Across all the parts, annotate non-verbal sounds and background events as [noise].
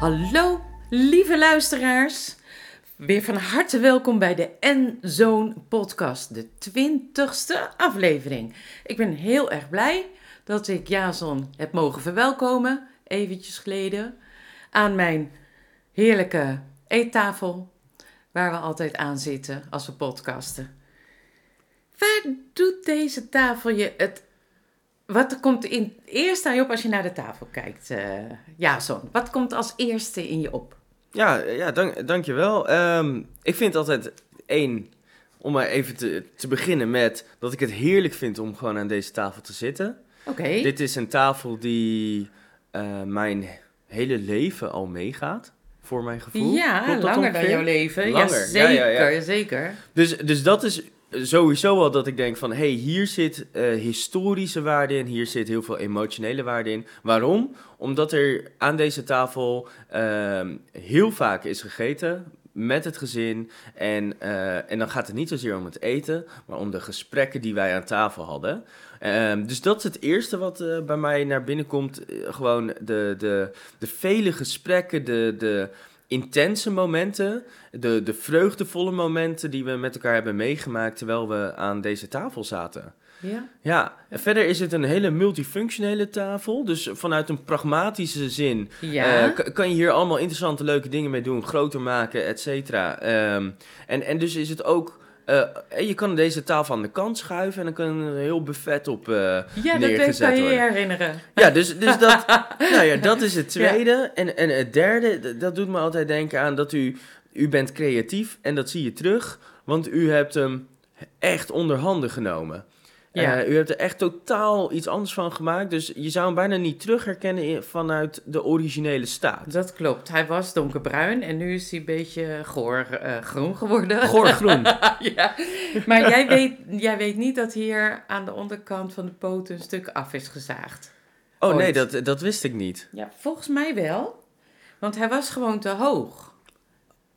Hallo, lieve luisteraars. Weer van harte welkom bij de En Zoon podcast, de twintigste aflevering. Ik ben heel erg blij dat ik Jason heb mogen verwelkomen, eventjes geleden, aan mijn heerlijke eettafel, waar we altijd aan zitten als we podcasten. Waar doet deze tafel je het... Wat komt in eerst aan je op als je naar de tafel kijkt, eh Jason? Wat komt als eerste in je op? Ja, ja dank, dankjewel. Ehm ik vind altijd één, om maar even te, te beginnen met dat ik het heerlijk vind om gewoon aan deze tafel te zitten. Oké. Dit is een tafel die eh, mijn hele leven al meegaat, voor mijn gevoel. Ja, langer dan jouw leven. Langer, Ja, ja, zeker, ja, ja. zeker. Dus, dus dat is sowieso al dat ik denk van, hé, hey, hier zit eh, historische waarde in, hier zit heel veel emotionele waarde in. Waarom? Omdat er aan deze tafel ehm, heel vaak is gegeten met het gezin. En, eh, en dan gaat het niet zozeer om het eten, maar om de gesprekken die wij aan tafel hadden. Ehm, dus dat is het eerste wat eh, bij mij naar binnen komt. Gewoon de, de, de vele gesprekken, de, de intense momenten, de, de vreugdevolle momenten die we met elkaar hebben meegemaakt terwijl we aan deze tafel zaten. Ja? Ja, en verder is het een hele multifunctionele tafel. Dus vanuit een pragmatische zin Ja. eh, kan je hier allemaal interessante, leuke dingen mee doen, groter maken, et cetera. Ehm, en, en dus is het ook. Eh, je kan deze tafel aan de kant schuiven en dan kan er een heel buffet op eh, ja, dat kan je je herinneren. Ja, dus, dus dat, [laughs] nou ja, dat is het tweede. En, en het derde, dat doet me altijd denken aan dat u, u bent creatief en dat zie je terug, want u hebt hem echt onder handen genomen. Ja. Eh, u hebt er echt totaal iets anders van gemaakt, dus je zou hem bijna niet terug herkennen in- vanuit de originele staat. Dat klopt. Hij was donkerbruin en nu is hij een beetje goor eh, groen geworden. Goorgroen. [laughs] ja. Maar jij weet, jij weet niet dat hier aan de onderkant van de poot een stuk af is gezaagd. Oh nee, dat, dat wist ik niet. Ja, volgens mij wel. Want hij was gewoon te hoog.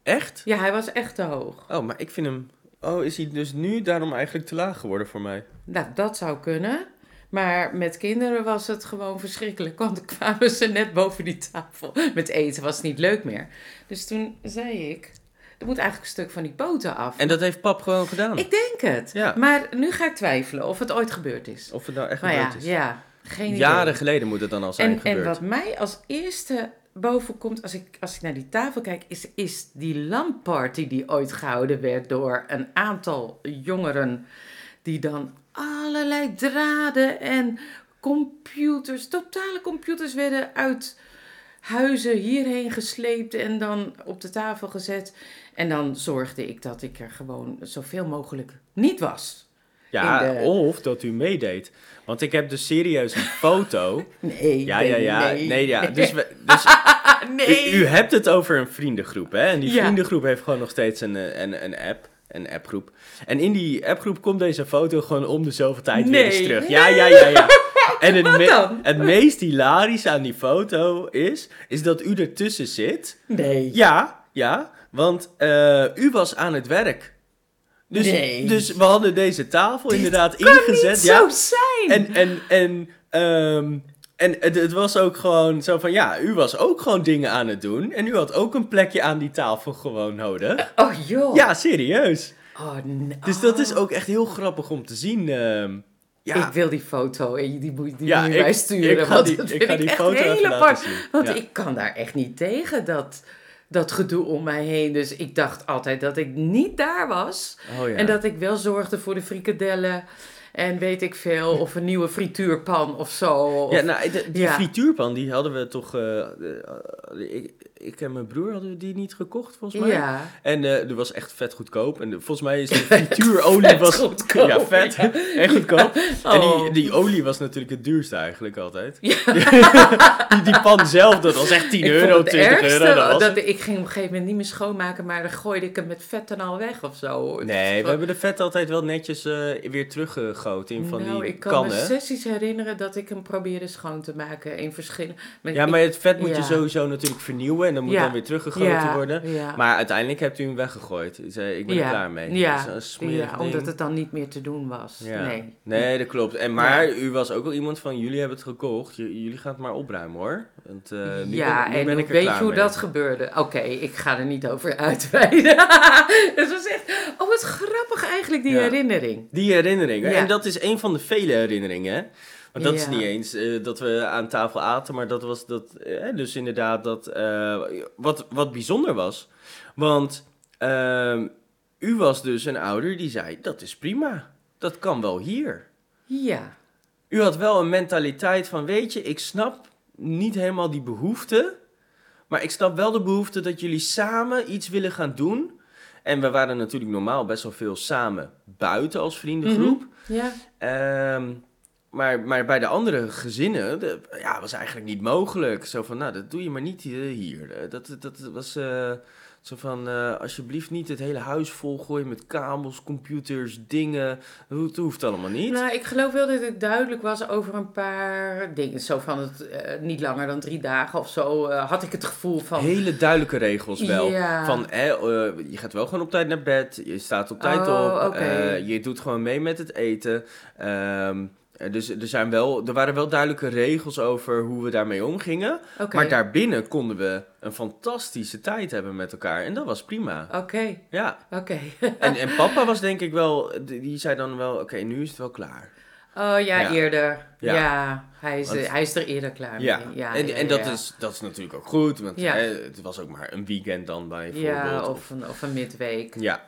Echt? Ja, hij was echt te hoog. Oh, maar ik vind hem... Oh, is hij dus nu daarom eigenlijk te laag geworden voor mij? Nou, dat zou kunnen. Maar met kinderen was het gewoon verschrikkelijk. Want dan kwamen ze net boven die tafel. Met eten was het niet leuk meer. Dus toen zei ik, er moet eigenlijk een stuk van die poten af. En dat heeft pap gewoon gedaan. Ik denk het. Ja. Maar nu ga ik twijfelen of het ooit gebeurd is. Of het nou echt Maar ja, gebeurd is. ja, geen Jaren idee. geleden moet het dan al zijn En, gebeurd. en wat mij als eerste boven komt als ik, als ik naar die tafel kijk, is, is die lampparty die ooit gehouden werd door een aantal jongeren. Die dan allerlei draden en computers, totale computers werden uit huizen hierheen gesleept en dan op de tafel gezet. En dan zorgde ik dat ik er gewoon zoveel mogelijk niet was. Ja, de- of dat u meedeed. Want ik heb dus serieus een foto. [laughs] Nee, ja, nee, ja, ja. nee. Nee, ja. Dus, we, [laughs] dus nee. u, u hebt het over een vriendengroep, hè? En die Ja. vriendengroep heeft gewoon nog steeds een, eh, een, een app. Een appgroep. En in die appgroep komt deze foto gewoon om de zoveel tijd weer eens terug. Ja, ja, ja, ja. [laughs] En het, me- het meest hilarische aan die foto is, is dat u ertussen zit. Nee. Ja, ja, want eh, u was aan het werk. Dus, Nee. dus we hadden deze tafel inderdaad kan ingezet. niet ja. zo zijn. En, en, en, ehm, en het, het was ook gewoon zo van, ja, u was ook gewoon dingen aan het doen. En u had ook een plekje aan die tafel gewoon nodig. Oh joh. Ja, serieus. Oh, nee. Dus dat is Oh. ook echt heel grappig om te zien. ehm. ja, Ik wil die foto en die moet, die Ja, mij sturen. ik ga want die- dat ik ga die foto even laten zien. Want Ja. ik kan daar echt niet tegen, dat, dat gedoe om mij heen. Dus ik dacht altijd dat ik niet daar was. oh ja. En dat ik wel zorgde voor de frikadellen. En weet ik veel, of een nieuwe frituurpan of zo. Of- Ja, nou, de- die Ja. frituurpan, die hadden we toch... eh, eh, ik, ik en mijn broer hadden we die niet gekocht, volgens mij. ja. En eh er was echt vet goedkoop. En de- volgens mij is de [laughs] frituurolie was... goedkoop, Ja, vet. ja. [laughs] En goedkoop. En die, Oh. die olie was natuurlijk het duurste eigenlijk altijd. Ja. [laughs] die, die pan zelf, dat was echt 10 Ik vond euro, het 20 ergste euro. Dat was dat ik ging op een gegeven moment niet meer schoonmaken, maar dan gooide ik hem met vet en al weg of zo. Nee, we hebben de vet altijd wel netjes eh, weer teruggegoten in van nou, die ik kan me kannen. sessies herinneren dat ik hem probeerde schoon te maken in verschillen. Ja, maar het vet moet je sowieso natuurlijk vernieuwen. En dan moet dan weer teruggegoten ja, worden. Maar uiteindelijk hebt u hem weggegooid. Zei, ik ben er klaar mee. Ja. Omdat het dan niet meer te doen was. Nee. Nee, dat klopt. En, maar u was ook wel iemand van, jullie hebben het gekocht. J- jullie gaan het maar opruimen hoor. Want, eh, nu ja, ben, nu en ben ik weet je hoe mee. dat gebeurde? Oké, ik ga er niet over uitweiden. [laughs] het was echt, oh wat grappig eigenlijk, die herinnering. Die herinnering. En dat is een van de vele herinneringen. Want dat is niet eens eh, dat we aan tafel aten, maar dat was dat, eh, dus inderdaad dat, eh, wat, wat bijzonder was. Want ehm, u was dus een ouder die zei, dat is prima, dat kan wel hier. Ja, U had wel een mentaliteit van, weet je, ik snap niet helemaal die behoefte, maar ik snap wel de behoefte dat jullie samen iets willen gaan doen. En we waren natuurlijk normaal best wel veel samen buiten als vriendengroep. ja. Ehm, maar, maar bij de andere gezinnen, de, ja, was eigenlijk niet mogelijk. Zo van, nou, dat doe je maar niet eh, hier. Eh, Dat, dat was eh, zo van, alsjeblieft niet het hele huis volgooien met kabels, computers, dingen. Dat hoeft, allemaal niet. Nou, ik geloof wel dat het duidelijk was over een paar dingen. Zo van het niet langer dan drie dagen of zo had ik het gevoel van... Hele duidelijke regels wel. Ja. Van, eh, je gaat wel gewoon op tijd naar bed, je staat op tijd Oh, op, je doet gewoon mee met het eten. Ehm, eh, dus er, zijn wel, er waren wel duidelijke regels over hoe we daarmee omgingen. Maar daarbinnen konden we een fantastische tijd hebben met elkaar. En dat was prima. Oké, Ja. oké. [laughs] En, en papa was denk ik wel, die zei dan wel, oké, nu is het wel klaar. Oh ja, Ja. eerder. Ja. Ja, hij, is, Want- hij is er eerder klaar Ja, mee. Ja, en, ja, en dat. Is, dat is natuurlijk ook goed, want hè, het was ook maar een weekend dan bijvoorbeeld. Ja, of een, of een midweek. ja,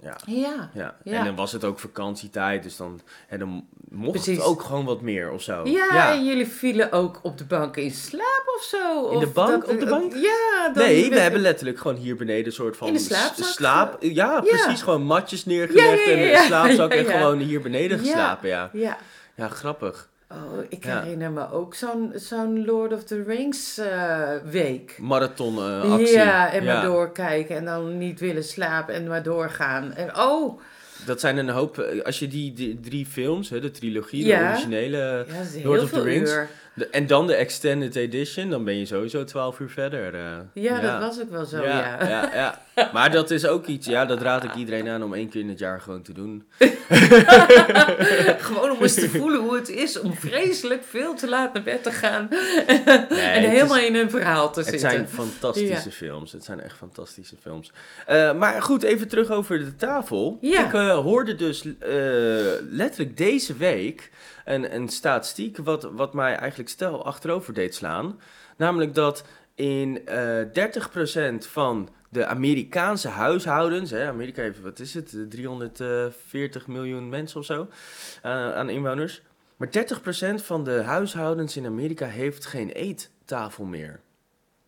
ja, Ja, ja. Ja. En dan was het ook vakantietijd, dus dan, hè, dan mocht Precies. het ook gewoon wat meer of zo. ja, en jullie vielen ook op de bank in slaap of zo? In de bank? dat- Op de bank? Ja. Dan Nee, we hebben letterlijk gewoon hier beneden een soort van In de slaap. Ja, precies. Gewoon matjes neergelegd Ja, en een [laughs] slaapzak en gewoon hier beneden geslapen. Ja, Ja. ja grappig. Oh, ik herinner me ook zo'n zo'n Lord of the Rings eh, week. Marathon eh, actie. Ja, en maar doorkijken en dan niet willen slapen en maar doorgaan. En oh, Dat zijn een hoop, eh, als je die, die drie films, hè, de trilogie, de originele, ja, Lord of the Rings. uur. De- en dan de extended edition, dan ben je sowieso 12 uur verder. eh. Ja, dat was ook wel zo, ja. ja, ja. [laughs] Maar dat is ook iets, ja, dat raad ik iedereen aan om één keer in het jaar gewoon te doen. [laughs] Gewoon om eens te voelen hoe het is om vreselijk veel te laat naar bed te gaan. Nee, [laughs] en het helemaal is- in een verhaal te Het zitten. zijn fantastische films. Het zijn echt fantastische films. Eh, maar goed, even terug over de tafel. Ik eh, hoorde dus letterlijk deze week een, een statistiek wat, wat mij eigenlijk stel achterover deed slaan. Namelijk dat in eh 30% van de Amerikaanse huishoudens, hè, Amerika heeft, wat is het, 340 miljoen mensen of zo eh, aan inwoners. Maar 30% van de huishoudens in Amerika heeft geen eettafel meer.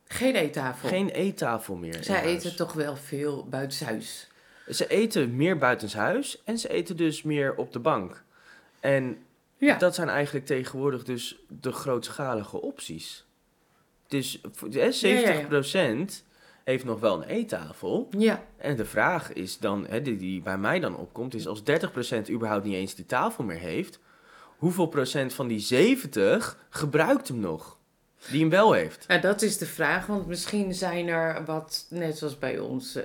Geen eettafel. Geen eettafel meer. Zij huis. eten toch wel veel buitenshuis. Ze eten meer buitenshuis en ze eten dus meer op de bank. En Ja. dat zijn eigenlijk tegenwoordig dus de grootschalige opties. Dus hè, 70% heeft nog wel een eettafel. Ja. En de vraag is dan, hè, die, die bij mij dan opkomt, is als 30% überhaupt niet eens die tafel meer heeft, hoeveel procent van die 70 gebruikt hem nog? Die hem wel heeft. Ja, dat is de vraag, want misschien zijn er wat, net zoals bij ons, eh,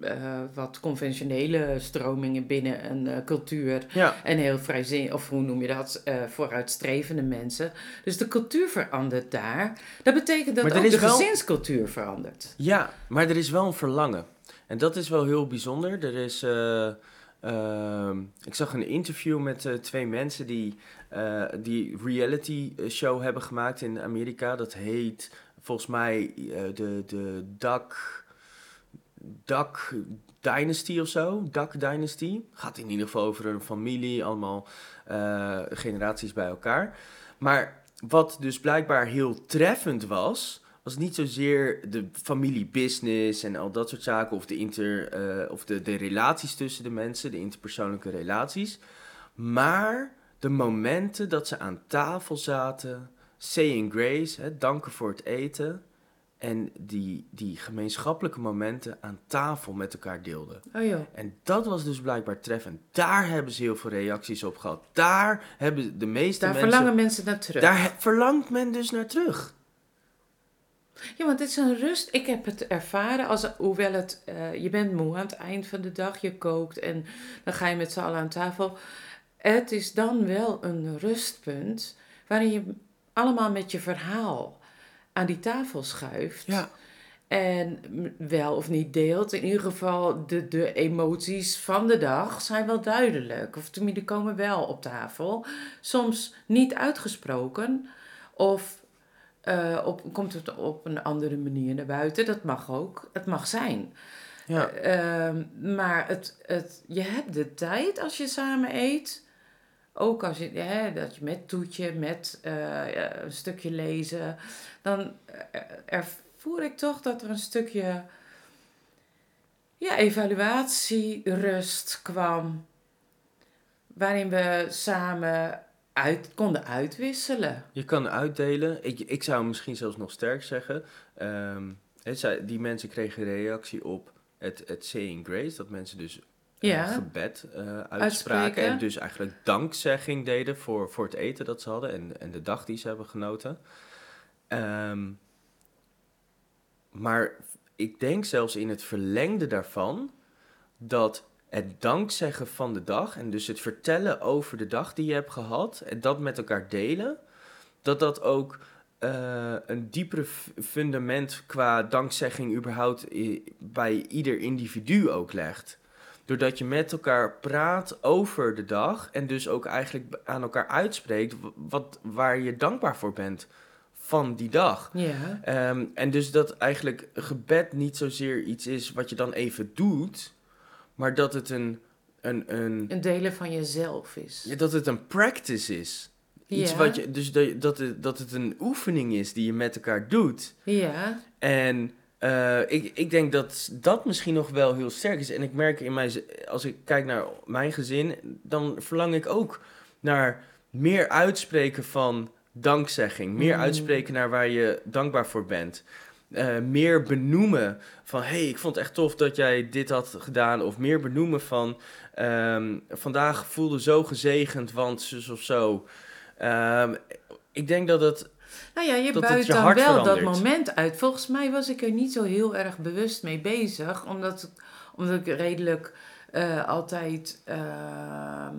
eh, wat conventionele stromingen binnen een eh, cultuur. Ja. En heel vrijzin, of hoe noem je dat, vooruitstrevende mensen. Dus de cultuur verandert daar. Dat betekent dat Maar ook is de wel- gezinscultuur verandert. Ja, maar er is wel een verlangen. En dat is wel heel bijzonder. Er is. Eh, ehm, ik zag een interview met eh, twee mensen die eh, die reality show hebben gemaakt in Amerika. Dat heet volgens mij eh, de, de Duck, Duck Dynasty of zo. Duck Dynasty. Gaat in ieder geval over een familie, allemaal eh, generaties bij elkaar. Maar wat dus blijkbaar heel treffend was, was niet zozeer de familiebusiness en al dat soort zaken, of de, inter, eh, of de, de relaties tussen de mensen, de interpersoonlijke relaties, maar de momenten dat ze aan tafel zaten, saying grace, hè, danken voor het eten, en die, die gemeenschappelijke momenten aan tafel met elkaar deelden. Oh joh. En dat was dus blijkbaar treffend. Daar hebben ze heel veel reacties op gehad. Daar hebben de meeste Daar mensen... verlangen mensen naar terug. Daar verlangt men dus naar terug. Ja, want het is een rust. Ik heb het ervaren, als, hoewel het, eh, je bent moe aan het eind van de dag, je kookt en dan ga je met z'n allen aan tafel. Het is dan wel een rustpunt waarin je allemaal met je verhaal aan die tafel schuift. Ja. En wel of niet deelt. In ieder geval, de, de emoties van de dag zijn wel duidelijk. Of tenminste, komen wel op tafel. Soms niet uitgesproken. Of eh, op, komt het op een andere manier naar buiten. Dat mag ook. Het mag zijn. Ja. Ehm, maar het, het, je hebt de tijd als je samen eet. Ook als je, hè, dat je met toetje, met eh, een stukje lezen. Dan eh, ervoer ik toch dat er een stukje ja, evaluatie, rust kwam. Waarin we samen uit, konden uitwisselen. Je kan uitdelen. Ik, ik zou misschien zelfs nog sterk zeggen. ehm, hè, zij- die mensen kregen reactie op het, het saying grace. Dat mensen dus eh, Ja. gebed eh, uitspraken. Uitspreken. En dus eigenlijk dankzegging deden voor, voor het eten dat ze hadden. En, en de dag die ze hebben genoten. Ehm, maar ik denk zelfs in het verlengde daarvan... dat het dankzeggen van de dag... en dus het vertellen over de dag die je hebt gehad... en dat met elkaar delen... dat dat ook eh, een dieper f- fundament qua dankzegging überhaupt bij ieder individu ook legt. Doordat je met elkaar praat over de dag en dus ook eigenlijk aan elkaar uitspreekt wat, waar je dankbaar voor bent van die dag. Ja. Ehm, en dus dat eigenlijk gebed niet zozeer iets is wat je dan even doet, maar dat het een, een, een, Een delen van jezelf is. ja, dat het een practice is. Iets Ja. wat je, dus dat, dat, het, dat het een oefening is die je met elkaar doet. Ja. En eh, ik, ik denk dat dat misschien nog wel heel sterk is. En ik merk in mijn, als ik kijk naar mijn gezin, dan verlang ik ook naar meer uitspreken van dankzegging. Meer Mm. uitspreken naar waar je dankbaar voor bent. Eh, meer benoemen van, hé, hey, ik vond het echt tof dat jij dit had gedaan. Of meer benoemen van, ehm, vandaag voelde zo gezegend, want zus of zo. Ehm, ik denk dat het Nou ja, je Dat het buit je dan hart wel dat moment uit. Volgens mij was ik er niet zo heel erg bewust mee bezig. Omdat, omdat ik redelijk eh, altijd... ehm,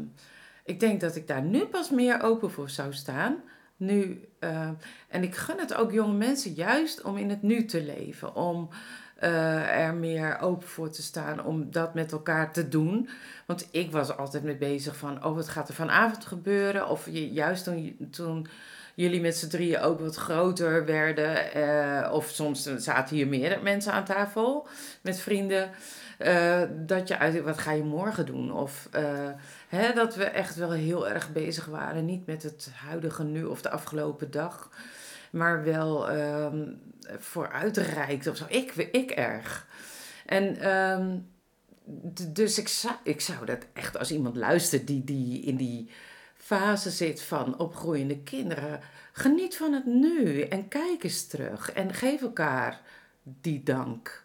ik denk dat ik daar nu pas meer open voor zou staan. Nu, eh, en ik gun het ook jonge mensen juist om in het nu te leven. Om eh, er meer open voor te staan. Om dat met elkaar te doen. Want ik was altijd mee bezig van... Oh, wat gaat er vanavond gebeuren? Of je, juist toen, toen jullie met z'n drieën ook wat groter werden. eh, of soms zaten hier meer mensen aan tafel met vrienden. dat je uit, wat ga je morgen doen? Of hè, dat we echt wel heel erg bezig waren. Niet met het huidige nu of de afgelopen dag. Maar wel ehm vooruitreikt of zo. Ik, ik erg. En ehm, dus ik zou, ik zou dat echt als iemand luistert die, die in die fase zit van opgroeiende kinderen. Geniet van het nu en kijk eens terug en geef elkaar die dank.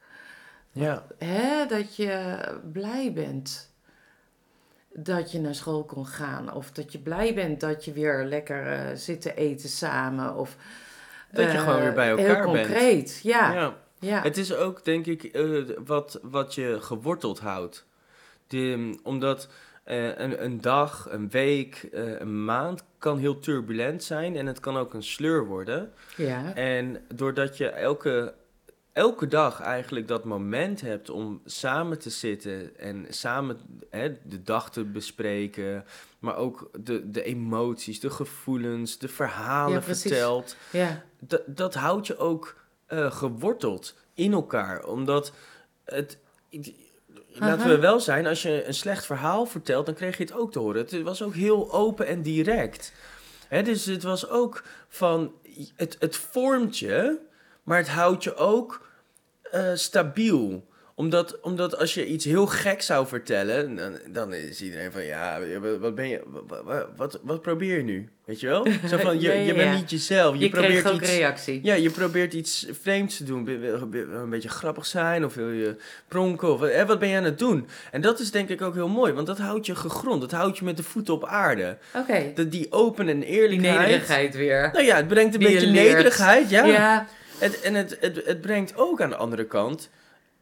Ja, Hè, dat je blij bent dat je naar school kon gaan. Of dat je blij bent dat je weer lekker eh, zit te eten samen. Of, Dat je eh, gewoon weer bij elkaar Heel bent. concreet, ja. ja. ja. Het is ook, denk ik, eh, wat, wat je geworteld houdt. De, omdat eh, een, een dag, een week, eh, een maand kan heel turbulent zijn en het kan ook een sleur worden. ja. En doordat je elke, elke dag eigenlijk dat moment hebt om samen te zitten en samen hè, de dag te bespreken, maar ook de, de emoties, de gevoelens, de verhalen Ja, vertelt ja. dat, dat houdt je ook eh, geworteld in elkaar. Omdat het. Laten we wel zijn, als je een slecht verhaal vertelt, dan kreeg je het ook te horen. Het was ook heel open en direct. Hè, dus het was ook van. Het, het vormt je, maar het houdt je ook eh, stabiel omdat, omdat als je iets heel gek zou vertellen, dan, dan is iedereen van ja, wat- ben je, wat, wat, wat, probeer je nu? Weet je wel? Zo van, [laughs] je, Ja, ja, je bent niet jezelf. Je, Je, kreeg probeert ook iets. reactie. Ja, je probeert iets vreemds te doen. Wil wil een beetje grappig zijn of wil je pronken of wat ben je aan het doen? En dat is denk ik ook heel mooi, want dat houdt je gegrond. Dat houdt je met de voeten op aarde. Oké, Dat die open en die eerlijkheid. nederigheid weer. Nou ja, het brengt een Die je beetje nederigheid, ja. ja. Het, en het, het, het brengt ook aan de andere kant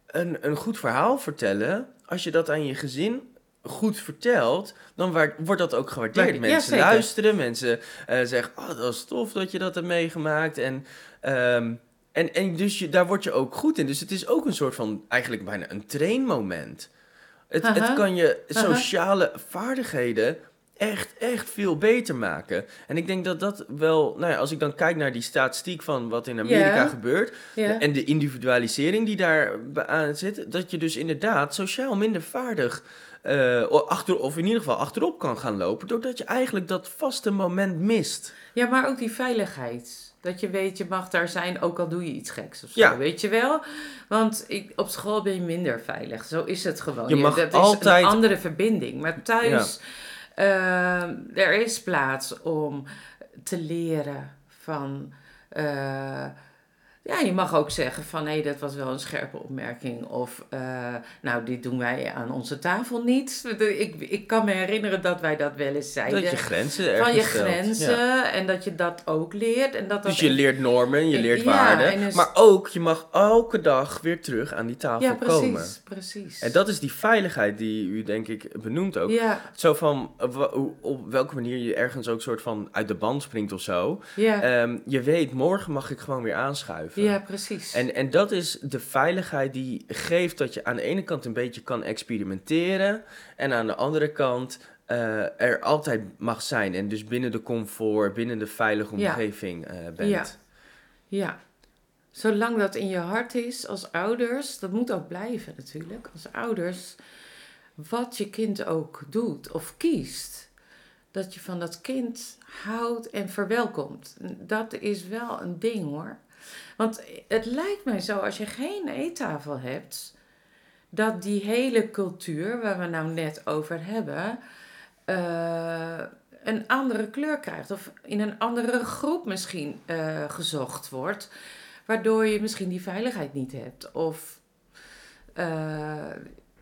een, een goed verhaal vertellen. Als je dat aan je gezin goed vertelt, dan wordt dat ook gewaardeerd. Ja, mensen luisteren, mensen eh, zeggen, oh, dat is tof dat je dat hebt meegemaakt. En, ehm, en, en dus je, daar word je ook goed in. Dus het is ook een soort van, eigenlijk bijna een trainmoment. Het, het kan je sociale vaardigheden echt, echt veel beter maken. En ik denk dat dat wel, nou ja, als ik dan kijk naar die statistiek van wat in Amerika gebeurt, en de individualisering die daar aan zit, dat je dus inderdaad sociaal minder vaardig, eh, achter, of in ieder geval achterop kan gaan lopen, doordat je eigenlijk dat vaste moment mist. Ja, maar ook die veiligheid. Dat je weet, je mag daar zijn, ook al doe je iets geks of zo. Ja. Weet je wel? Want ik, op school ben je minder veilig. Zo is het gewoon. Je mag dat is altijd- een andere verbinding. Maar thuis, ehm, er is plaats om te leren van... eh, ja, je mag ook zeggen van, hé, dat was wel een scherpe opmerking. Of, eh, nou, dit doen wij aan onze tafel niet. Ik, ik kan me herinneren dat wij dat wel eens zeiden Dat je grenzen ergens van je stelt. grenzen Ja. en dat je dat ook leert. En dat dat Dus je leert normen, je leert Ja, waarden, en dus- maar ook je mag elke dag weer terug aan die tafel ja, precies, komen. precies. En dat is die veiligheid die u denk ik benoemt ook. Ja, Zo van op welke manier je ergens ook soort van uit de band springt of zo. ja, Ehm, je weet, morgen mag ik gewoon weer aanschuiven. Ja, precies. En, en dat is de veiligheid die geeft dat je aan de ene kant een beetje kan experimenteren. En aan de andere kant eh, er altijd mag zijn. En dus binnen de comfort, binnen de veilige Ja. omgeving eh, bent. Ja. ja. Zolang dat in je hart is als ouders, dat moet ook blijven natuurlijk, als ouders, wat je kind ook doet of kiest, dat je van dat kind houdt en verwelkomt. Dat is wel een ding hoor. Want het lijkt mij zo, als je geen eettafel hebt, dat die hele cultuur waar we nou net over hebben, eh, een andere kleur krijgt. Of in een andere groep misschien eh, gezocht wordt. Waardoor je misschien die veiligheid niet hebt. Of, eh,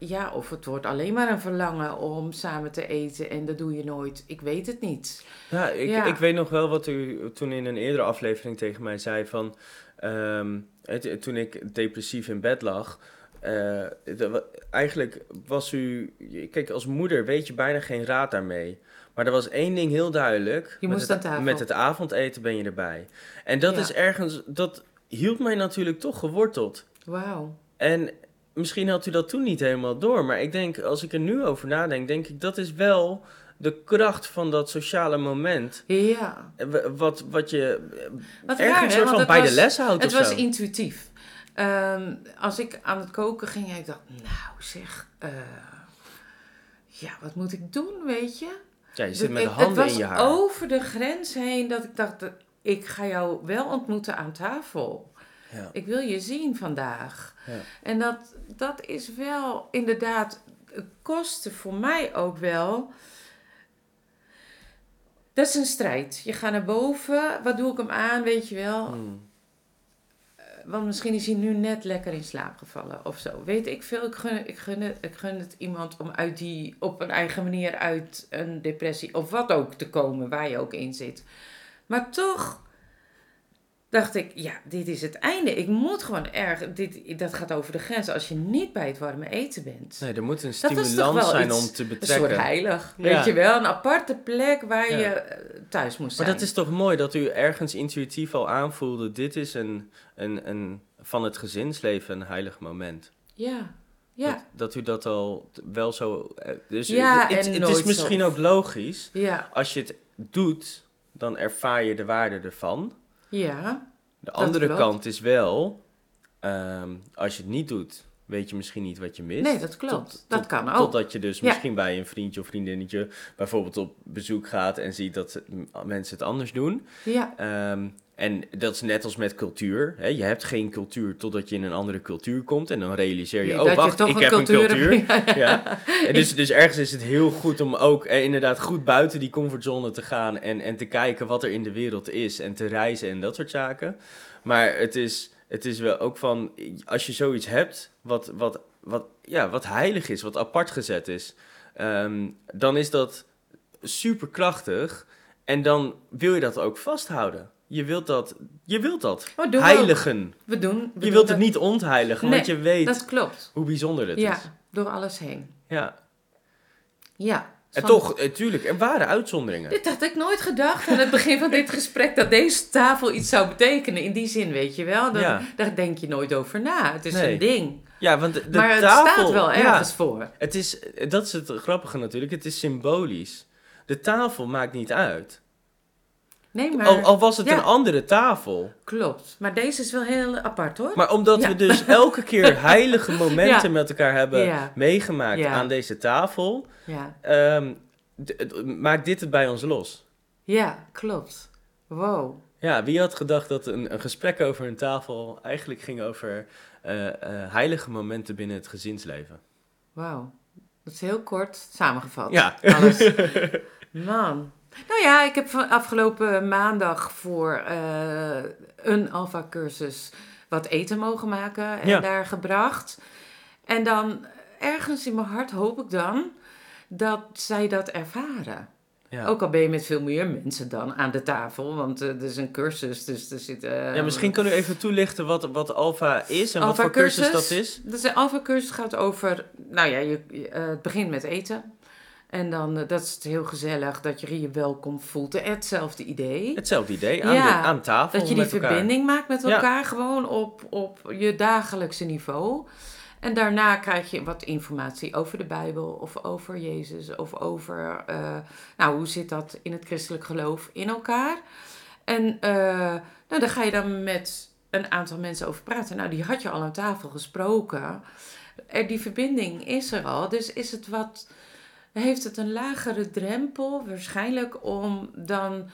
ja, of het wordt alleen maar een verlangen om samen te eten en dat doe je nooit. Ik weet het niet. Ja, ik, Ja. ik weet nog wel wat u toen in een eerdere aflevering tegen mij zei van... ehm, het- toen ik depressief in bed lag... eh, de- eigenlijk was u... Kijk, als moeder weet je bijna geen raad daarmee. Maar er was één ding heel duidelijk. Je met het. Met avondeten ben je erbij. En dat Ja. is ergens... Dat hield mij natuurlijk toch geworteld. Wauw. En misschien had u dat toen niet helemaal door. Maar ik denk, als ik er nu over nadenk, denk ik dat is wel de kracht van dat sociale moment. Ja. Eh, Wat, wat je Wat ergens raar, soort van het bij was- de les houdt Het was zo. intuïtief. Ehm, als ik aan het koken ging ik dacht, nou zeg, eh, ja, wat moet ik doen, weet je? Ja, je zit met de Het- handen het in je was haar. over de grens heen dat ik dacht, dat ik ga jou wel ontmoeten aan tafel. Ja. Ik wil je zien vandaag. Ja. En dat, dat is wel inderdaad, het kostte voor mij ook wel. Dat is een strijd. Je gaat naar boven, wat doe ik hem aan, weet je wel. Hmm. Want misschien is hij nu net lekker in slaap gevallen of zo. Weet ik veel. Ik gun, ik gun, het, ik gun het iemand om uit die, op een eigen manier uit een depressie of wat ook te komen, waar je ook in zit. Maar toch dacht ik, ja, dit is het einde. Ik moet gewoon erg, dit, dat gaat over de grens als je niet bij het warme eten bent. Nee, er moet een stimulans zijn iets- om te Een soort betrekken. heilig, Ja. weet je wel. Een aparte plek waar Ja. je eh, thuis moest Maar zijn. dat is toch mooi dat u ergens intuïtief al aanvoelde, dit is een, een, een, van het gezinsleven een heilig moment. Ja, ja, Dat, dat u dat al wel zo... eh, Dus Ja, het, het, en het nooit is misschien zo- ook logisch. ja, Als je het doet, dan ervaar je de waarde ervan. Ja. De andere klopt. kant is wel, ehm, als je het niet doet, weet je misschien niet wat je mist. Nee, dat klopt. Tot- dat tot- kan ook. Totdat je dus Ja. misschien bij een vriendje of vriendinnetje bijvoorbeeld op bezoek gaat en ziet dat mensen het anders doen. Ja, Ehm, en dat is net als met cultuur. Hè? Je hebt geen cultuur totdat je in een andere cultuur komt. En dan realiseer je, Ja, oh je wacht, ik een heb een cultuur. hebt. [laughs] Ja. En dus, dus ergens is het heel goed om ook eh, inderdaad goed buiten die comfortzone te gaan. En, en te kijken wat er in de wereld is. En te reizen en dat soort zaken. Maar het is, het is wel ook van, als je zoiets hebt wat, wat, wat, ja, wat heilig is, wat apart gezet is. ehm, dan is dat super krachtig. En dan wil je dat ook vasthouden. Je wilt dat, je wilt dat Oh, doen heiligen. We doen. we Je wilt het niet ontheiligen, Nee, want je weet Dat klopt. hoe bijzonder het Ja, is. door alles heen. Ja. Ja. En toch, natuurlijk, er waren uitzonderingen. Dit had ik nooit gedacht aan het begin van dit [laughs] gesprek dat deze tafel iets zou betekenen. In die zin, weet je wel. Dan, Ja. Daar denk je nooit over na. Het is Nee. een ding. Ja, want de, de maar het tafel... staat wel ja, ergens voor. het is, dat is het grappige natuurlijk, het is symbolisch. De tafel maakt niet uit. Nee, maar Al, al was het ja. een andere tafel. klopt. Maar deze is wel heel apart hoor. Maar omdat Ja. we dus [laughs] elke keer heilige momenten Ja. met elkaar hebben meegemaakt aan deze tafel, het- maakt dit het bij ons los. ja, klopt. Wow. Ja, wie had gedacht dat een, een gesprek over een tafel eigenlijk ging over eh, eh, heilige momenten binnen het gezinsleven? Wauw. Dat is heel kort samengevat. Ja. Alles. [laughs] Man. Nou ja, ik heb van afgelopen maandag voor eh, een Alpha-cursus wat eten mogen maken en Ja. daar gebracht. En dan ergens in mijn hart hoop ik dan dat zij dat ervaren. Ja. Ook al ben je met veel meer mensen dan aan de tafel, want eh, het is een cursus, dus er zitten... ja, misschien kunnen we even toelichten wat, wat Alpha is en wat voor cursus dat is. Dus de Alpha-cursus gaat over, nou ja, je, eh, het begint met eten. En dan, eh, dat is het heel gezellig, dat je je welkom voelt. Hetzelfde idee. Hetzelfde idee, aan, Ja, de, aan tafel Dat je die elkaar. verbinding maakt met Ja. elkaar, gewoon op, op je dagelijkse niveau. En daarna krijg je wat informatie over de Bijbel, of over Jezus, of over, eh, nou, hoe zit dat in het christelijk geloof in elkaar. En eh, nou, daar ga je dan met een aantal mensen over praten. Nou, die had je al aan tafel gesproken. Er, die verbinding is er al, dus is het wat, heeft het een lagere drempel waarschijnlijk om dan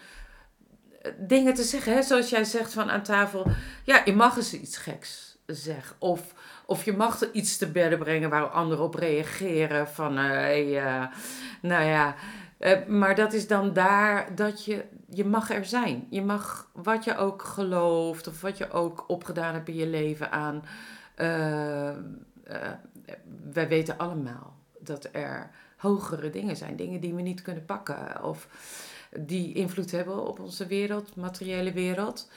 eh, dingen te zeggen. Hè? Zoals jij zegt van aan tafel, ja, je mag eens iets geks zeggen. Of, of je mag er iets te bedden brengen waar anderen op reageren. Van, eh, hey, eh, nou ja, maar dat is dan daar dat je, je mag er zijn. Je mag wat je ook gelooft of wat je ook opgedaan hebt in je leven aan. wij weten allemaal dat er hogere dingen zijn. Dingen die we niet kunnen pakken. Of die invloed hebben op onze wereld, materiële wereld.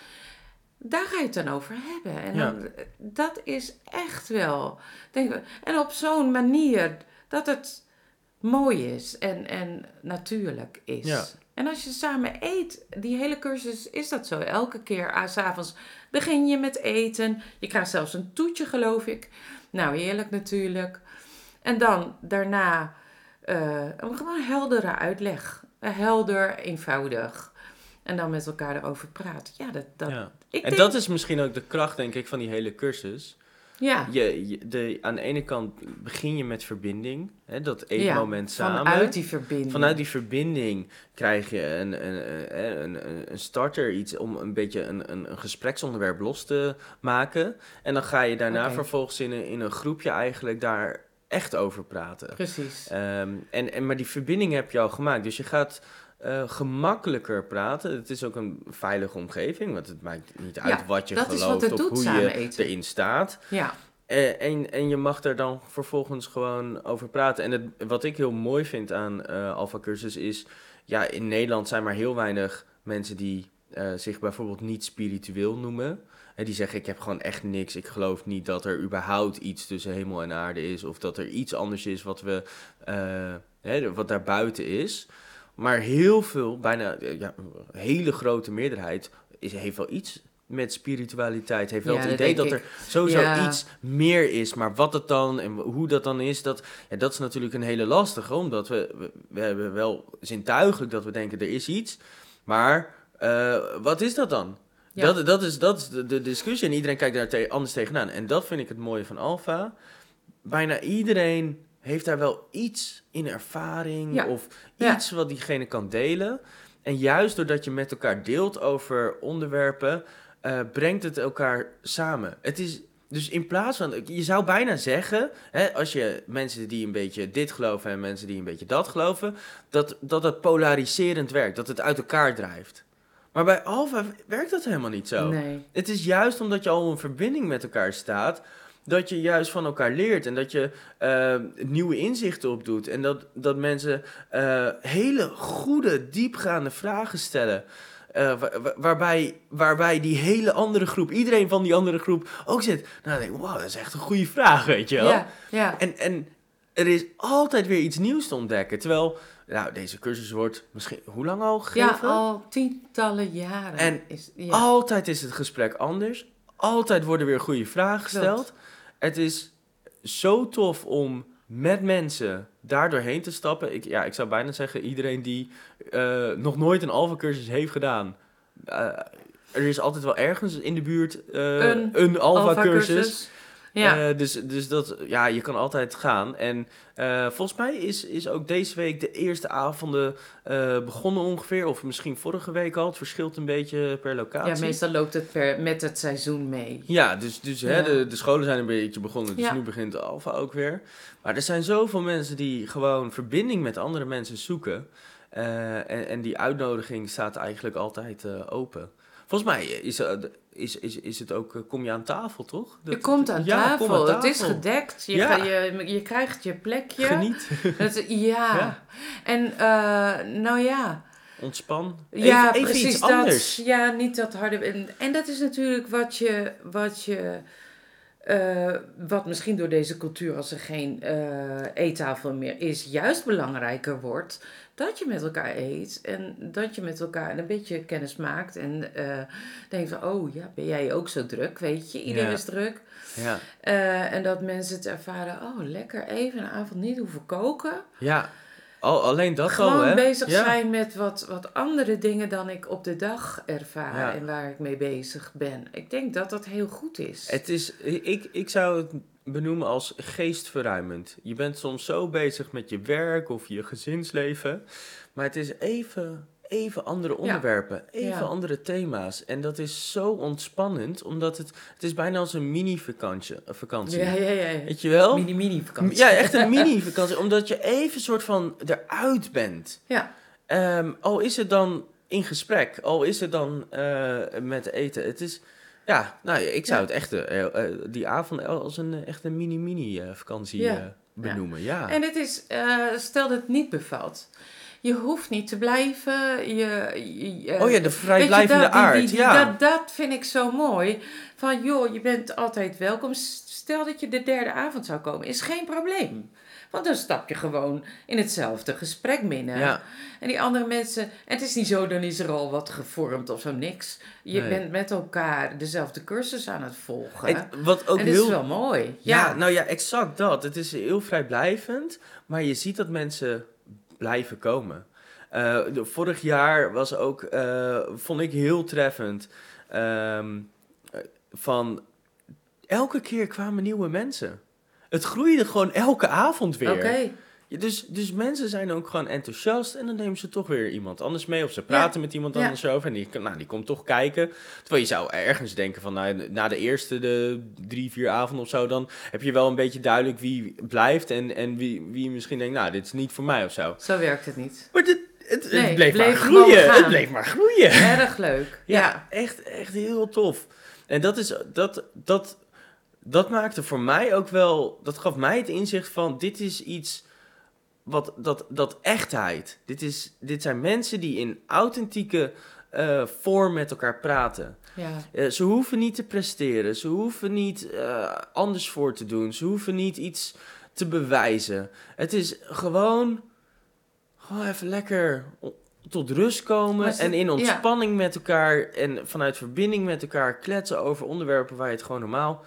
Daar ga je het dan over hebben. En Ja. dan, dat is echt wel. Denk, en op zo'n manier dat het mooi is en, en natuurlijk is. Ja. En als je samen eet, die hele cursus is dat zo. Elke keer ah, s avonds begin je met eten. Je krijgt zelfs een toetje, geloof ik. Nou, heerlijk natuurlijk. En dan daarna een gewoon heldere uitleg. Eh, Helder, eenvoudig. En dan met elkaar erover praten. Ja, dat, dat, Ja. ik En denk- dat is misschien ook de kracht, denk ik, van die hele cursus. ja, Je, je- de, aan de ene kant begin je met verbinding, hè, dat eetmoment ja, samen. vanuit die verbinding. Vanuit die verbinding krijg je een, een, een, een, een starter, iets om een beetje een, een, een gespreksonderwerp los te maken. En dan ga je daarna vervolgens in een, in een groepje eigenlijk daar echt over praten. Precies. Ehm, en, en, maar die verbinding heb je al gemaakt. Dus je gaat eh, gemakkelijker praten. Het is ook een veilige omgeving, want het maakt niet uit Ja, wat je dat is wat gelooft het of doet, hoe samen je eten. erin staat. Ja, Eh, en, en je mag er dan vervolgens gewoon over praten. En het, wat ik heel mooi vind aan eh Alpha Cursus is... Ja, in Nederland zijn maar heel weinig mensen die zich bijvoorbeeld niet spiritueel noemen. Die zeggen, ik heb gewoon echt niks. Ik geloof niet dat er überhaupt iets tussen hemel en aarde is. Of dat er iets anders is wat, we, eh, hè, wat daar buiten is. Maar heel veel, bijna eh, ja, een hele grote meerderheid... Is, heeft wel iets met spiritualiteit. Heeft wel Ja, het idee dat er sowieso Ja. iets meer is. Maar wat het dan en hoe dat dan is, dat, ja, dat is natuurlijk een hele lastige. Omdat we, we, we hebben wel zintuigelijk dat we denken er is iets. Maar eh, wat is dat dan? Ja. Dat, dat is, dat is de, de discussie en iedereen kijkt daar te- anders tegenaan. En dat vind ik het mooie van Alpha. Bijna iedereen heeft daar wel iets in ervaring Ja. of Ja. iets wat diegene kan delen. En juist doordat je met elkaar deelt over onderwerpen, eh, brengt het elkaar samen. Het is dus in plaats van, je zou bijna zeggen, hè, als je mensen die een beetje dit geloven en mensen die een beetje dat geloven, dat, dat het polariserend werkt, dat het uit elkaar drijft. Maar bij Alpha werkt dat helemaal niet zo. nee. Het is juist omdat je al in verbinding met elkaar staat, dat je juist van elkaar leert en dat je eh, nieuwe inzichten opdoet. En dat, dat mensen eh, hele goede, diepgaande vragen stellen. eh, wa- wa- waarbij, waarbij die hele andere groep, iedereen van die andere groep ook zit. Nou, denk ik, wow, dat is echt een goede vraag, weet je wel. Ja, ja. En, en er is altijd weer iets nieuws te ontdekken. Terwijl, nou, deze cursus wordt misschien, hoe lang al ja, gegeven? al tientallen jaren. En is, ja. Altijd is het gesprek anders. Altijd worden weer goede vragen gesteld. Klopt. Het is zo tof om met mensen daar doorheen te stappen. Ik, ja, ik zou bijna zeggen, iedereen die eh, nog nooit een Alpha-cursus heeft gedaan... eh, er is altijd wel ergens in de buurt eh, Een een, Alpha-cursus. Alpha-cursus. Ja. Eh, dus, dus dat, ja, je kan altijd gaan. En eh, volgens mij is, is ook deze week de eerste avonden eh, begonnen ongeveer. Of misschien vorige week al. Het verschilt een beetje per locatie. ja, meestal loopt het per, met het seizoen mee. Ja, dus, dus Hè, de, de scholen zijn een beetje begonnen. Dus Ja. nu begint de Alpha ook weer. Maar er zijn zoveel mensen die gewoon verbinding met andere mensen zoeken. En, en die uitnodiging staat eigenlijk altijd open. Volgens mij is, is, is, is het ook, eh, kom je aan tafel, toch? Je Dat- komt aan, Ja, tafel. kom aan het is gedekt. Je, Ja. je, je krijgt je plekje. Geniet, Het, ja. Ja. En eh, nou ja. ontspan. ja, even, precies iets dat. anders. Ja, niet dat harde. En, en dat is natuurlijk wat je. Wat je eh, wat misschien door deze cultuur, als er geen eh, eettafel meer is, juist belangrijker wordt. Dat je met elkaar eet en dat je met elkaar een beetje kennis maakt. En eh denkt van, oh ja, ben jij ook zo druk, weet je? Iedereen Ja. is druk. Ja, Eh, en dat mensen het ervaren, oh lekker, even een avond niet hoeven koken. ja. Al, alleen dat Gewoon al, hè? bezig ja. zijn met wat, wat andere dingen dan ik op de dag ervaar Ja. en waar ik mee bezig ben. Ik denk dat dat heel goed is. Het is, ik, ik zou het benoemen als geestverruimend. Je bent soms zo bezig met je werk of je gezinsleven, maar het is even, even andere onderwerpen, even Ja. andere thema's. En dat is zo ontspannend, omdat het, het is bijna als een mini-vakantie. eh, vakantie. ja, ja, ja. Weet je wel? Mini-mini vakantie. Ja, echt een [laughs] mini-vakantie, omdat je even soort van eruit bent. Ja. Ehm, al is het dan in gesprek, al is het dan eh, met eten. Het is, ja, nou, ik zou Ja. het echt eh, die avond als een eh, echt een mini-mini vakantie Ja. benoemen. Ja. En het is, stel dat het niet bevalt. Je hoeft niet te blijven. Je, oh ja, de vrijblijvende dat, aard. die- die- ja. dat, dat vind ik zo mooi. Van joh, je bent altijd welkom. Stel dat je de derde avond zou komen, is geen probleem. Want dan stap je gewoon in hetzelfde gesprek binnen. ja. En die andere mensen, en het is niet zo, dan is er al wat gevormd of zo, niks. Je Nee. bent met elkaar dezelfde cursus aan het volgen. Wat ook en heel is wel mooi. Ja, Ja, nou ja, exact dat. Het is heel vrijblijvend, maar je ziet dat mensen blijven komen. Eh, vorig jaar was ook, eh, vond ik heel treffend, ehm, eh, van elke keer kwamen nieuwe mensen. Het groeide gewoon elke avond weer. oké. Ja, dus, dus mensen zijn ook gewoon enthousiast en dan nemen ze toch weer iemand anders mee. Of ze praten met iemand Ja. anders over en die, nou, die komt toch kijken. Terwijl je zou ergens denken van, nou, na de eerste de drie, vier avonden of zo, dan heb je wel een beetje duidelijk wie blijft en, en wie, wie misschien denkt, nou, dit is niet voor mij of zo. Zo werkt het niet. Maar dit, het, het bleef, bleef maar groeien. Het bleef maar groeien. Erg leuk. Ja, Ja. Echt, echt heel tof. En dat is, dat, dat, dat maakte voor mij ook wel, dat gaf mij het inzicht van, dit is iets wat, dat, dat echtheid. Dit, is, dit zijn mensen die in authentieke eh, vorm met elkaar praten. ja. Eh, ze hoeven niet te presteren, ze hoeven niet eh, anders voor te doen, ze hoeven niet iets te bewijzen. Het is gewoon, gewoon even lekker tot rust komen en in ja. ontspanning met elkaar en vanuit verbinding met elkaar kletsen over onderwerpen waar je het gewoon normaal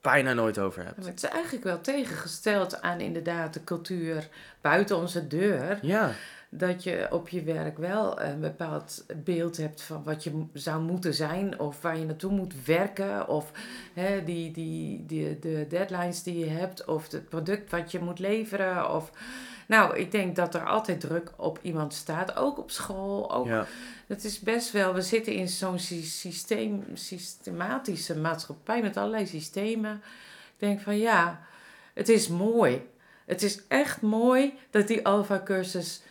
bijna nooit over hebt. Maar Het is eigenlijk wel tegengesteld aan inderdaad de cultuur buiten onze deur. Ja, Dat je op je werk wel een bepaald beeld hebt van wat je zou moeten zijn. Of waar je naartoe moet werken. Of hè, die, die, die, de deadlines die je hebt. Of het product wat je moet leveren. Of, nou, ik denk dat er altijd druk op iemand staat. Ook op school. Ook ja, Het is best wel, we zitten in zo'n sy- systeem, systematische maatschappij met allerlei systemen. Ik denk van ja, het is mooi. Het is echt mooi dat die Alpha-cursus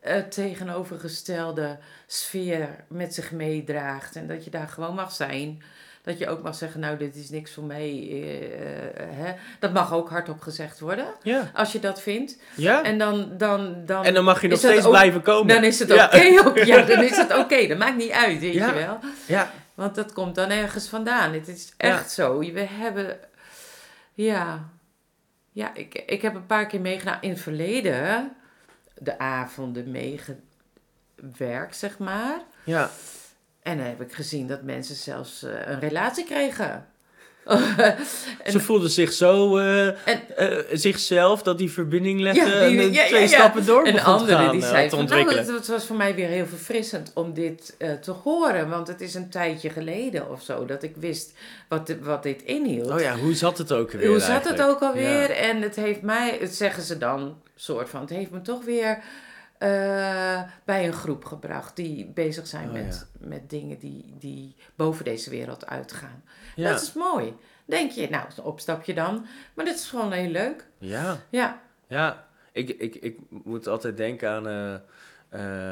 het tegenovergestelde sfeer met zich meedraagt. En dat je daar gewoon mag zijn. Dat je ook mag zeggen, nou, dit is niks voor mij. eh, eh, hè. Dat mag ook hardop gezegd worden, Ja. als je dat vindt. Ja. En dan, dan, dan, En dan mag je nog steeds ook- blijven komen. dan is het oké. ook. [laughs] Ja, dan is het oké. Dat maakt niet uit, weet je wel. Ja. Want dat komt dan ergens vandaan. Het is echt zo. We hebben, ja, ja ik, ik heb een paar keer meegedaan in het verleden. De avonden meegewerkt, zeg maar. Ja. En dan heb ik gezien dat mensen zelfs eh, een relatie kregen. En- [laughs] Ze voelden zich zo, eh, En- eh, zichzelf, dat die verbinding legde Ja, die- en ja, twee ja. stappen door En de begon te andere gaan, die zei te van, nou, ontwikkelen. het, het was voor mij weer heel verfrissend om dit te horen. Want het is een tijdje geleden of zo dat ik wist wat, wat dit inhield. Oh ja, hoe zat het ook weer Hoe zat eigenlijk? het ook alweer? En het heeft mij, het zeggen ze dan, soort van, het heeft me toch weer eh, bij een groep gebracht die bezig zijn Oh, met, met dingen die, die boven deze wereld uitgaan. Ja. Dat is mooi. Denk je, nou, een opstapje dan. Maar dat is gewoon heel leuk. ja. Ja, Ja, ik, ik, ik moet altijd denken aan eh,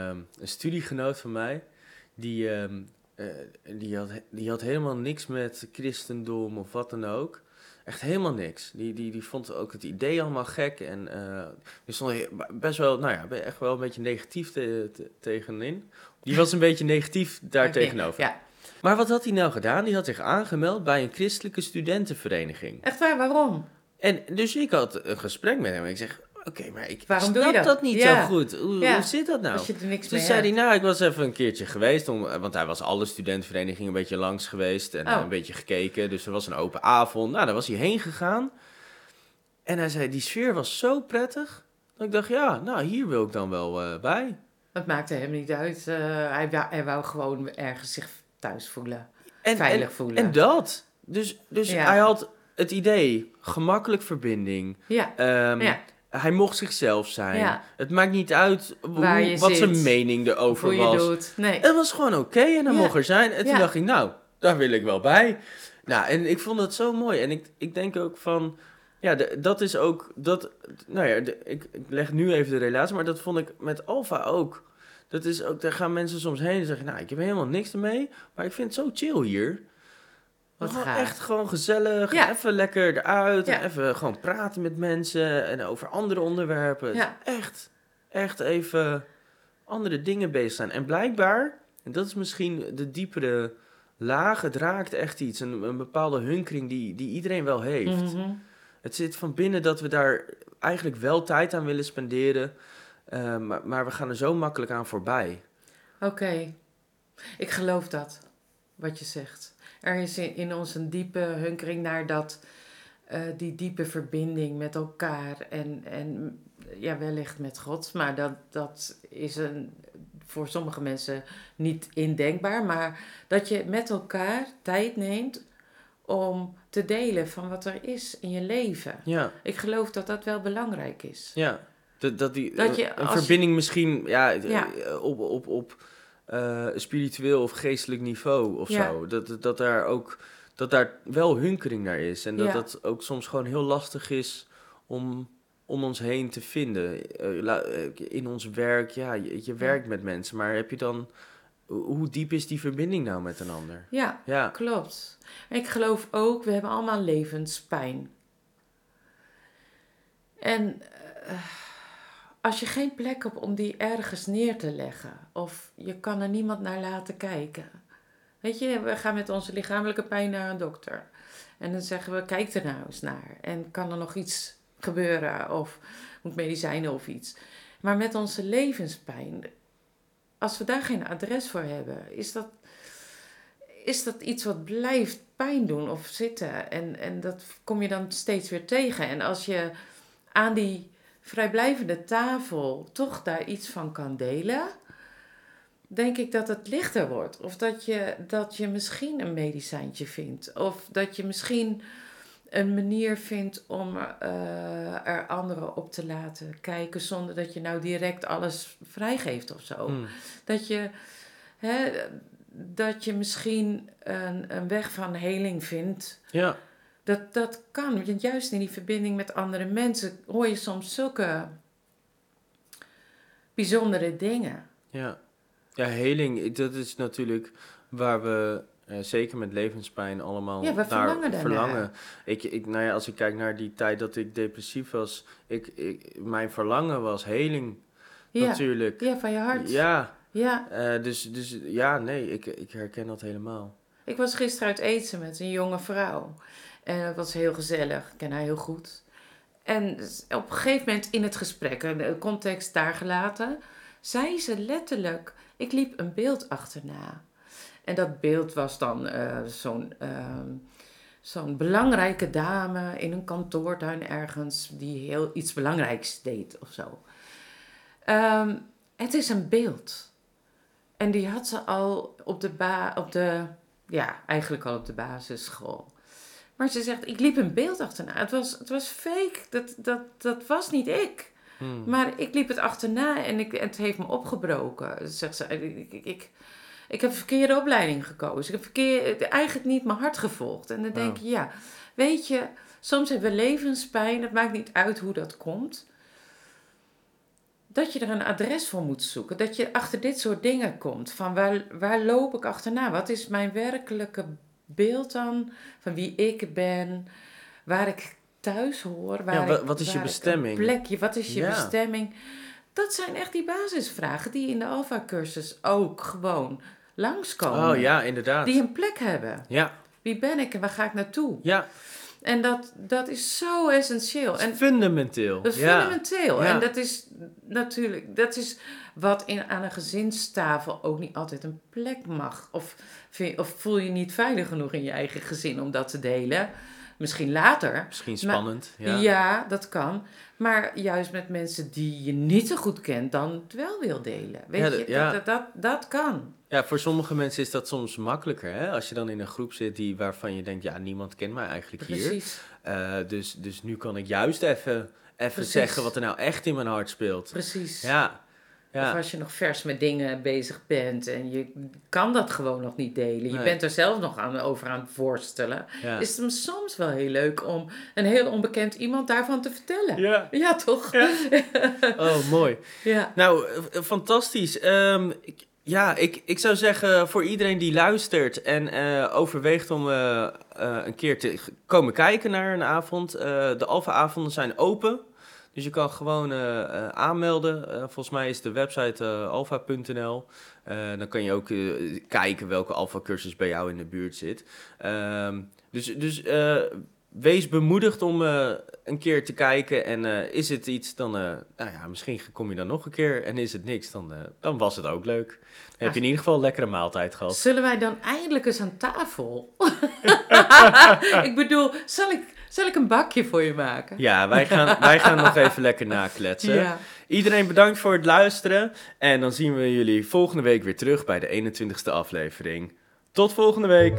ehm, een studiegenoot van mij. Die, ehm, eh, die, had, die had helemaal niks met christendom of wat dan ook. Echt helemaal niks. Die, die, die vond ook het idee allemaal gek. En eh die stond best wel, nou ja, echt wel een beetje negatief te- te- tegenin. Die was een [laughs] beetje negatief daar tegenover. Ja, Maar wat had hij nou gedaan? Die had zich aangemeld bij een christelijke studentenvereniging. echt waar, waarom? En dus ik had een gesprek met hem. En ik zeg, oké, maar ik Waarom snap doe je dat? niet Ja. zo goed. Hoe, Ja. hoe zit dat nou? Als je er niks Toen mee zei hij, nou, ik was even een keertje geweest. Om, want hij was alle studentenverenigingen een beetje langs geweest. En Oh. eh, een beetje gekeken. Dus er was een open avond. Nou, daar was hij heen gegaan. En hij zei, die sfeer was zo prettig. Dat ik dacht, ja, nou, hier wil ik dan wel eh, bij. Het maakte hem niet uit. eh, hij, wou, hij wou gewoon ergens zich thuis voelen. En, veilig en, voelen. En dat. Dus, dus Ja. hij had het idee, gemakkelijk verbinding. Ja, Ehm, ja. Hij mocht zichzelf zijn. Ja. Het maakt niet uit Waar wat zijn mening erover hoe was. doet. Nee. Het was gewoon oké en hij Ja. mocht er zijn. En toen dacht ik, nou, daar wil ik wel bij. Nou, en ik vond dat zo mooi. En ik, ik denk ook van, ja, de- dat is ook, dat, nou ja, de- ik, ik leg nu even de relatie, maar dat vond ik met Alfa ook. Dat is ook, daar gaan mensen soms heen en zeggen, nou, ik heb helemaal niks ermee, maar ik vind het zo chill hier. Wat gewoon gaaf. echt gewoon gezellig, Ja. even lekker eruit, Ja. en even gewoon praten met mensen en over andere onderwerpen. Ja. Echt, echt even andere dingen bezig zijn. En blijkbaar, en dat is misschien de diepere laag, het raakt echt iets, een, een bepaalde hunkering die, die iedereen wel heeft. Mhm. Het zit van binnen dat we daar eigenlijk wel tijd aan willen spenderen, eh, maar, maar we gaan er zo makkelijk aan voorbij. Oké, ik geloof dat, wat je zegt. Er is in, in ons een diepe hunkering naar dat, eh, die diepe verbinding met elkaar en, en ja, wellicht met God. Maar dat, dat is een, voor sommige mensen niet indenkbaar. Maar dat je met elkaar tijd neemt om te delen van wat er is in je leven. Ja. Ik geloof dat dat wel belangrijk is. Ja, dat, dat, die, Dat je een- verbinding misschien ja, Ja. eh, op, op, op eh, spiritueel of geestelijk niveau of Ja. zo. Dat, dat, daar ook dat daar wel hunkering naar is. En dat Ja. dat ook soms gewoon heel lastig is om, om ons heen te vinden. Eh, eh, in ons werk, ja, je, je werkt met mensen, maar heb je dan... hoe- diep is die verbinding nou met een ander? Ja, Ja, Klopt. Ik geloof ook, we hebben allemaal levenspijn. En als je geen plek hebt om die ergens neer te leggen, of je kan er niemand naar laten kijken. Weet je, we gaan met onze lichamelijke pijn naar een dokter. En dan zeggen we, kijk er nou eens naar. En kan er nog iets gebeuren, of moet medicijnen of iets. Maar met onze levenspijn, als we daar geen adres voor hebben, is dat is dat iets wat blijft pijn doen of zitten. En, en dat kom je dan steeds weer tegen. En als je aan die vrijblijvende tafel toch daar iets van kan delen, denk ik dat het lichter wordt. Of dat je, dat je misschien een medicijntje vindt. Of dat je misschien een manier vindt om eh, er anderen op te laten kijken zonder dat je nou direct alles vrijgeeft of zo. Mm. Dat je, hè, dat je misschien een, een weg van heling vindt. ja. Dat, dat kan. Want juist in die verbinding met andere mensen hoor je soms zulke bijzondere dingen. Ja, ja heling, dat is natuurlijk waar we eh, zeker met levenspijn allemaal Ja, we naar verlangen verlangen. Ik, ik, nou ja, als ik kijk naar die tijd dat ik depressief was, ik, ik, mijn verlangen was heling Ja. natuurlijk. ja, van je hart. Ja, ja. eh, dus, dus ja, nee, ik, ik herken dat helemaal. Ik was gisteren uit eten met een jonge vrouw. En dat was heel gezellig. Ik ken haar heel goed. En op een gegeven moment in het gesprek, de context daar gelaten, zei ze letterlijk: Ik liep een beeld achterna. En dat beeld was dan eh, zo'n ehm, zo'n belangrijke dame in een kantoortuin ergens die heel iets belangrijks deed of zo. Ehm, het is een beeld. En die had ze al op de, ba op de ja, eigenlijk al op de basisschool. Maar ze zegt, ik liep een beeld achterna. Het was, het was fake. Dat, dat, dat was niet ik. Hmm. Maar ik liep het achterna en ik, het heeft me opgebroken. Ze Zegt ze, ik, ik, ik, ik heb een verkeerde opleiding gekozen. Ik heb verkeer, eigenlijk niet mijn hart gevolgd. En dan denk je, ja, weet je, soms hebben we levenspijn. Het maakt niet uit hoe dat komt. Dat je er een adres voor moet zoeken. Dat je achter dit soort dingen komt. Van waar, waar loop ik achterna? Wat is mijn werkelijke beeld dan? Van wie ik ben? Waar ik thuis hoor? Waar Ja, wat is je waar bestemming? plekje, wat is je Ja. bestemming? Dat zijn echt die basisvragen die in de Alpha-cursus ook gewoon langskomen. Oh ja, inderdaad. Die een plek hebben. Ja, Wie ben ik en waar ga ik naartoe? ja, En dat, dat is zo essentieel. dat En is fundamenteel. dat is ja. fundamenteel. En dat is natuurlijk, dat is wat in, aan een gezinstafel ook niet altijd een plek mag. Of, vind, of voel je niet veilig genoeg in je eigen gezin om dat te delen. Misschien later. Misschien Maar- spannend. Ja. ja. dat kan. Maar juist met mensen die je niet zo goed kent, dan het wel wil delen. Weet Ja, je, dat- ja. dat, dat, dat kan. Ja, voor sommige mensen is dat soms makkelijker. Hè? Als je dan in een groep zit die, waarvan je denkt, ja, niemand kent mij eigenlijk hier. Precies. Eh, dus, dus nu kan ik juist even, even zeggen wat er nou echt in mijn hart speelt. Precies. Ja, Of als je nog vers met dingen bezig bent en je kan dat gewoon nog niet delen. Je Nee. bent er zelf nog aan, over aan het voorstellen. ja. Is het soms wel heel leuk om een heel onbekend iemand daarvan te vertellen. Ja, Ja. toch? Ja. [laughs] Oh, mooi. Ja. Nou, eh, eh, fantastisch. Ehm, ik- ja, ik, ik zou zeggen voor iedereen die luistert en eh, overweegt om een keer te komen kijken naar een avond. de Alpha-avonden zijn open. Dus je kan gewoon eh, eh, aanmelden. Eh, volgens mij is de website. Eh, dan kan je ook kijken welke Alpha-cursus bij jou in de buurt zit. Ehm, dus dus wees bemoedigd om een keer te kijken. En is het iets, dan, nou ja, misschien kom je dan nog een keer. En is het niks, dan, dan was het ook leuk. Dan heb je in ieder geval een lekkere maaltijd gehad. Zullen wij dan eindelijk eens aan tafel? [laughs] ik bedoel, zal ik, zal ik een bakje voor je maken? Ja, wij gaan, [laughs] wij gaan nog even lekker nakletsen. Ja. Iedereen bedankt voor het luisteren. En dan zien we jullie volgende week weer terug bij de 21ste aflevering. Tot volgende week.